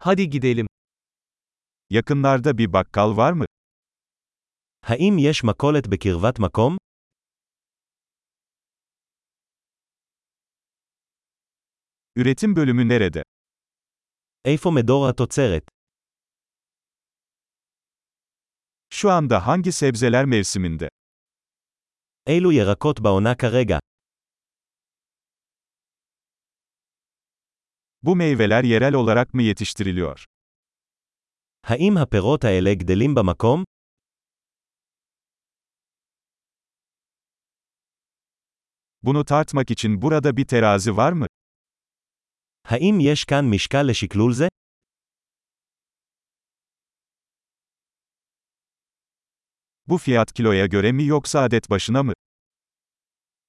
Hadi gidelim. Yakınlarda bir bakkal var mı? האם יש מכולת בקרבת מקום? Üretim bölümü nerede? איפה מדור התוצרת? Şu anda hangi sebzeler mevsiminde? אילו ירקות בעונה כרגע? Bu meyveler yerel olarak mı yetiştiriliyor? האם הפירות האלה גדלים במקום? Bunu tartmak için burada bir terazi var mı? האם יש כאן משקל לשקלול זה? Bu fiyat kiloya göre mi yoksa adet başına mı?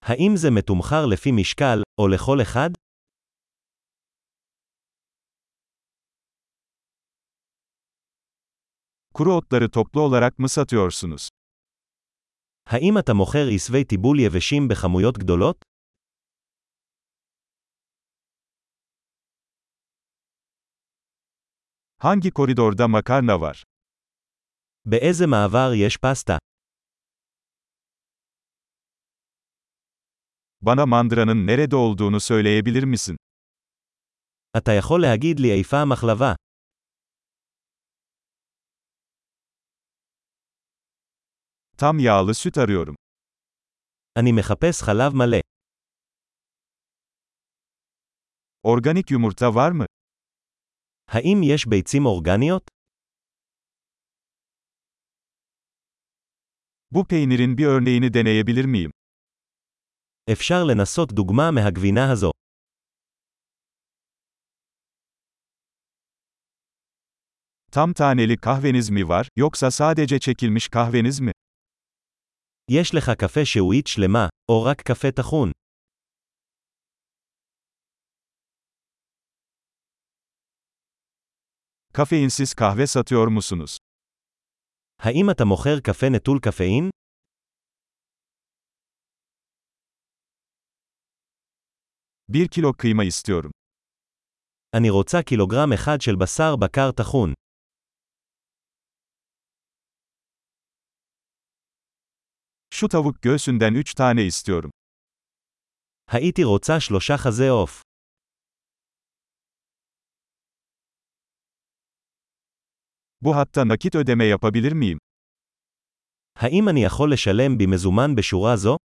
האם זה מתומחר לפי משקל, או לכל אחד? Kuru otları toplu olarak mı satıyorsunuz? האם אתה מוכר עשבי טיבול יבשים בכמויות גדולות? Hangi koridorda makarna var? באיזה מעבר יש פסטה? Bana mandıranın nerede olduğunu söyleyebilir misin? אתה יכול להגיד לי איפה המחלבה? Tam yağlı süt arıyorum. אני מחפש חלב מלא. Organik yumurta var mı? האם יש ביצים אורגניות? Bu peynirin bir örneğini deneyebilir miyim? אפשר לנסות דוגמה מהגבינה הזו. Tam taneli kahveniz mi var, yoksa sadece çekilmiş kahveniz mi? יש לך קפה שהועית שלמה, או רק קפה טחון? Kafeinsiz kahve satıyor musunuz? האם אתה מוכר קפה נטול קפאין? Bir kilo kıyma istiyorum. אני רוצה קילוגרם אחד של בשר בקר טחון. Şu tavuk göğsünden 3 tane istiyorum. הייתי רוצה שלושה חזה עוף. Bu hatta nakit ödeme yapabilir miyim? האם אני יכול לשלם במזומן בשורה זו?